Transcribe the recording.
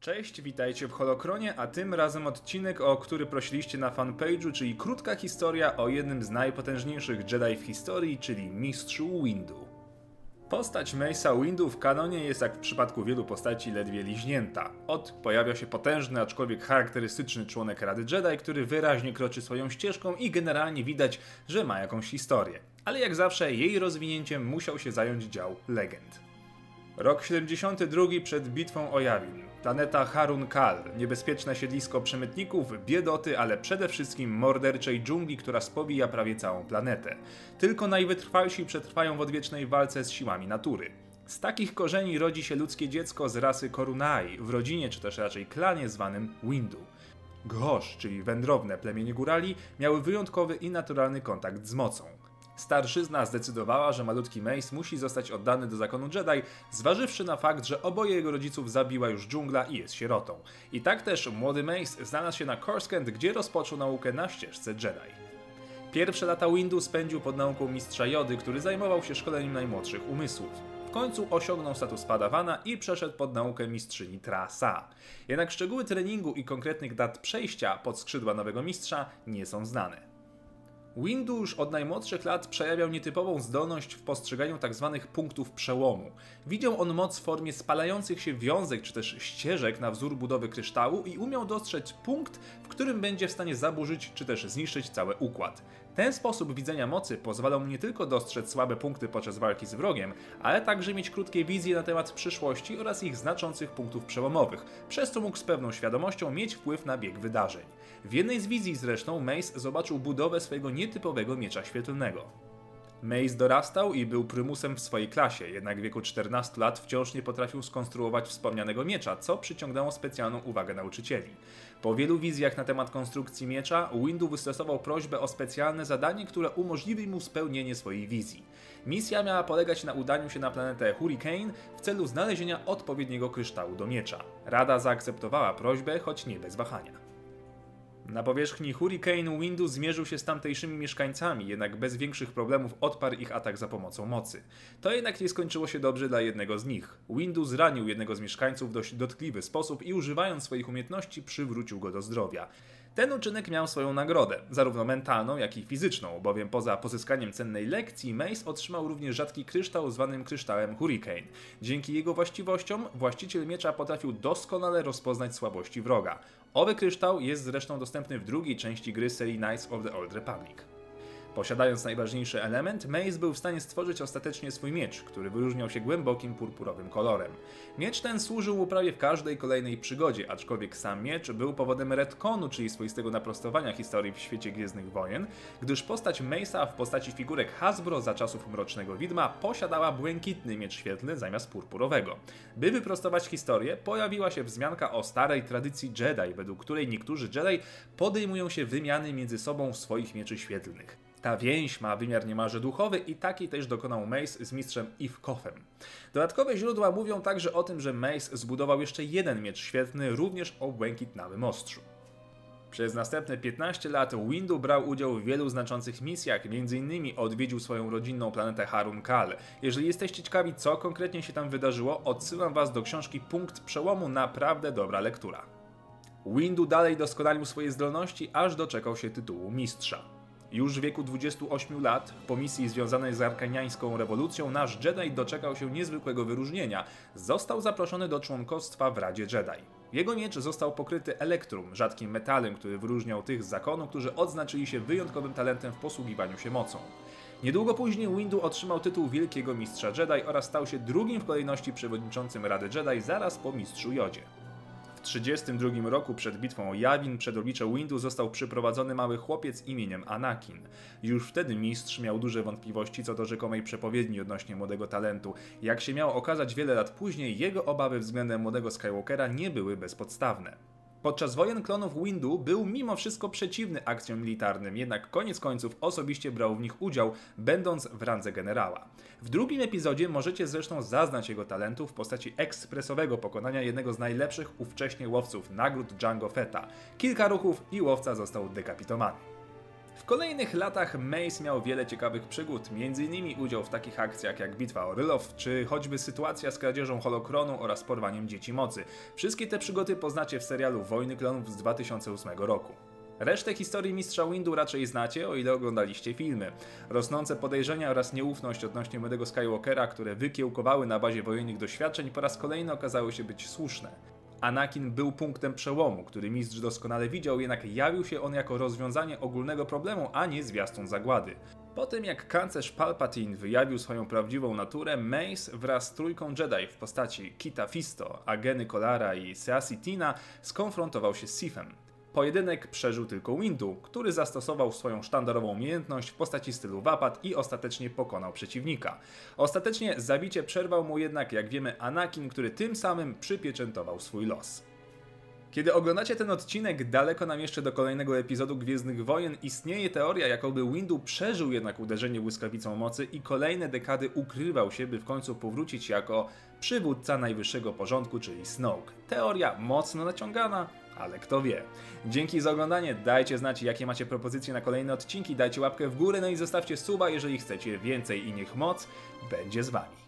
Cześć, witajcie w Holokronie, a tym razem odcinek, o który prosiliście na fanpage'u, czyli krótka historia o jednym z najpotężniejszych Jedi w historii, czyli Mistrzu Windu. Postać Mace'a Windu w kanonie jest jak w przypadku wielu postaci ledwie liźnięta. Od pojawia się potężny, aczkolwiek charakterystyczny członek Rady Jedi, który wyraźnie kroczy swoją ścieżką i generalnie widać, że ma jakąś historię. Ale jak zawsze jej rozwinięciem musiał się zająć dział legend. Rok 72 przed bitwą o Yavin. Planeta Harun Kal, niebezpieczne siedlisko przemytników, biedoty, ale przede wszystkim morderczej dżungli, która spowija prawie całą planetę. Tylko najwytrwalsi przetrwają w odwiecznej walce z siłami natury. Z takich korzeni rodzi się ludzkie dziecko z rasy Korunai, w rodzinie czy też raczej klanie zwanym Windu. Gosh, czyli wędrowne plemienie górali, miały wyjątkowy i naturalny kontakt z mocą. Starszyzna zdecydowała, że malutki Mace musi zostać oddany do zakonu Jedi, zważywszy na fakt, że oboje jego rodziców zabiła już dżungla i jest sierotą. I tak też młody Mace znalazł się na Coruscant, gdzie rozpoczął naukę na ścieżce Jedi. Pierwsze lata Windu spędził pod nauką mistrza Jody, który zajmował się szkoleniem najmłodszych umysłów. W końcu osiągnął status padawana i przeszedł pod naukę mistrzyni Trasa. Jednak szczegóły treningu i konkretnych dat przejścia pod skrzydła nowego mistrza nie są znane. Windu już od najmłodszych lat przejawiał nietypową zdolność w postrzeganiu tzw. Tak punktów przełomu. Widział on moc w formie spalających się wiązek czy też ścieżek na wzór budowy kryształu i umiał dostrzec punkt, w którym będzie w stanie zaburzyć czy też zniszczyć cały układ. Ten sposób widzenia mocy pozwalał mu nie tylko dostrzec słabe punkty podczas walki z wrogiem, ale także mieć krótkie wizje na temat przyszłości oraz ich znaczących punktów przełomowych, przez co mógł z pewną świadomością mieć wpływ na bieg wydarzeń. W jednej z wizji zresztą Mace zobaczył budowę swojego nietypowego miecza świetlnego. Mace dorastał i był prymusem w swojej klasie, jednak w wieku 14 lat wciąż nie potrafił skonstruować wspomnianego miecza, co przyciągnęło specjalną uwagę nauczycieli. Po wielu wizjach na temat konstrukcji miecza, Windu wystosował prośbę o specjalne zadanie, które umożliwi mu spełnienie swojej wizji. Misja miała polegać na udaniu się na planetę Hurricane w celu znalezienia odpowiedniego kryształu do miecza. Rada zaakceptowała prośbę, choć nie bez wahania. Na powierzchni Hurricane Windu zmierzył się z tamtejszymi mieszkańcami, jednak bez większych problemów odparł ich atak za pomocą mocy. To jednak nie skończyło się dobrze dla jednego z nich. Windu zranił jednego z mieszkańców w dość dotkliwy sposób i używając swoich umiejętności przywrócił go do zdrowia. Ten uczynek miał swoją nagrodę, zarówno mentalną, jak i fizyczną, bowiem poza pozyskaniem cennej lekcji, Mace otrzymał również rzadki kryształ zwanym kryształem Hurricane. Dzięki jego właściwościom właściciel miecza potrafił doskonale rozpoznać słabości wroga. Owy kryształ jest zresztą dostępny w drugiej części gry serii Knights of the Old Republic. Posiadając najważniejszy element, Mace był w stanie stworzyć ostatecznie swój miecz, który wyróżniał się głębokim purpurowym kolorem. Miecz ten służył prawie w każdej kolejnej przygodzie, aczkolwiek sam miecz był powodem retconu, czyli swoistego naprostowania historii w świecie Gwiezdnych Wojen, gdyż postać Mace'a w postaci figurek Hasbro za czasów Mrocznego Widma posiadała błękitny miecz świetlny zamiast purpurowego. By wyprostować historię, pojawiła się wzmianka o starej tradycji Jedi, według której niektórzy Jedi podejmują się wymiany między sobą swoich mieczy świetlnych. Ta więź ma wymiar niemalże duchowy i taki też dokonał Mace z mistrzem Ivkofem. Dodatkowe źródła mówią także o tym, że Mace zbudował jeszcze jeden miecz świetny, również o błękitnawym ostrzu. Przez następne 15 lat Windu brał udział w wielu znaczących misjach, m.in. odwiedził swoją rodzinną planetę Harun Kal. Jeżeli jesteście ciekawi, co konkretnie się tam wydarzyło, odsyłam was do książki Punkt Przełomu, naprawdę dobra lektura. Windu dalej doskonalił swoje zdolności, aż doczekał się tytułu mistrza. Już w wieku 28 lat, po misji związanej z arkaniańską rewolucją, nasz Jedi doczekał się niezwykłego wyróżnienia. Został zaproszony do członkostwa w Radzie Jedi. Jego miecz został pokryty elektrum, rzadkim metalem, który wyróżniał tych z zakonu, którzy odznaczyli się wyjątkowym talentem w posługiwaniu się mocą. Niedługo później Windu otrzymał tytuł Wielkiego Mistrza Jedi oraz stał się drugim w kolejności przewodniczącym Rady Jedi zaraz po Mistrzu Jodzie. W 1932 roku przed bitwą o Yavin przed oblicze Windu został przyprowadzony mały chłopiec imieniem Anakin. Już wtedy mistrz miał duże wątpliwości co do rzekomej przepowiedni odnośnie młodego talentu. Jak się miało okazać wiele lat później, jego obawy względem młodego Skywalkera nie były bezpodstawne. Podczas wojen klonów Windu był mimo wszystko przeciwny akcjom militarnym, jednak koniec końców osobiście brał w nich udział, będąc w randze generała. W drugim epizodzie możecie zresztą zaznać jego talentu w postaci ekspresowego pokonania jednego z najlepszych ówcześnie łowców nagród Django Fetta. Kilka ruchów i łowca został dekapitowany. W kolejnych latach Mace miał wiele ciekawych przygód, m.in. udział w takich akcjach jak Bitwa o Rylow, czy choćby sytuacja z kradzieżą holokronu oraz porwaniem Dzieci Mocy. Wszystkie te przygody poznacie w serialu Wojny Klonów z 2008 roku. Resztę historii Mistrza Windu raczej znacie, o ile oglądaliście filmy. Rosnące podejrzenia oraz nieufność odnośnie młodego Skywalkera, które wykiełkowały na bazie wojennych doświadczeń, po raz kolejny okazały się być słuszne. Anakin był punktem przełomu, który mistrz doskonale widział, jednak jawił się on jako rozwiązanie ogólnego problemu, a nie zwiastun zagłady. Po tym jak kanclerz Palpatine wyjawił swoją prawdziwą naturę, Mace wraz z trójką Jedi w postaci Kita Fisto, Ageny Kolara i Seasi Tina skonfrontował się z Sifem. Pojedynek przeżył tylko Windu, który zastosował swoją sztandarową umiejętność w postaci stylu Wapat i ostatecznie pokonał przeciwnika. Ostatecznie zabicie przerwał mu jednak, jak wiemy, Anakin, który tym samym przypieczętował swój los. Kiedy oglądacie ten odcinek, daleko nam jeszcze do kolejnego epizodu Gwiezdnych Wojen, istnieje teoria, jakoby Windu przeżył jednak uderzenie błyskawicą mocy i kolejne dekady ukrywał się, by w końcu powrócić jako przywódca najwyższego porządku, czyli Snoke. Teoria mocno naciągana, ale kto wie. Dzięki za oglądanie, dajcie znać jakie macie propozycje na kolejne odcinki, dajcie łapkę w górę, no i zostawcie suba, jeżeli chcecie więcej i niech moc będzie z wami.